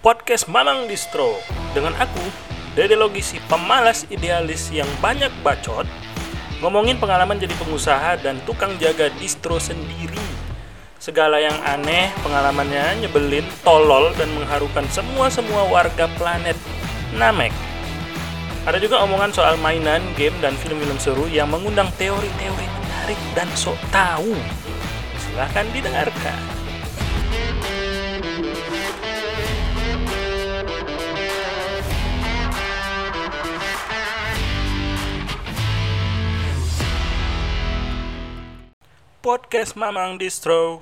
podcast Mamang Distro dengan aku, Dede Logisi, pemalas idealis yang banyak bacot, ngomongin pengalaman jadi pengusaha dan tukang jaga distro sendiri. Segala yang aneh, pengalamannya nyebelin, tolol, dan mengharukan semua-semua warga planet Namek. Ada juga omongan soal mainan, game, dan film-film seru yang mengundang teori-teori menarik dan sok tahu. Silahkan didengarkan. Podcast Mamang Distro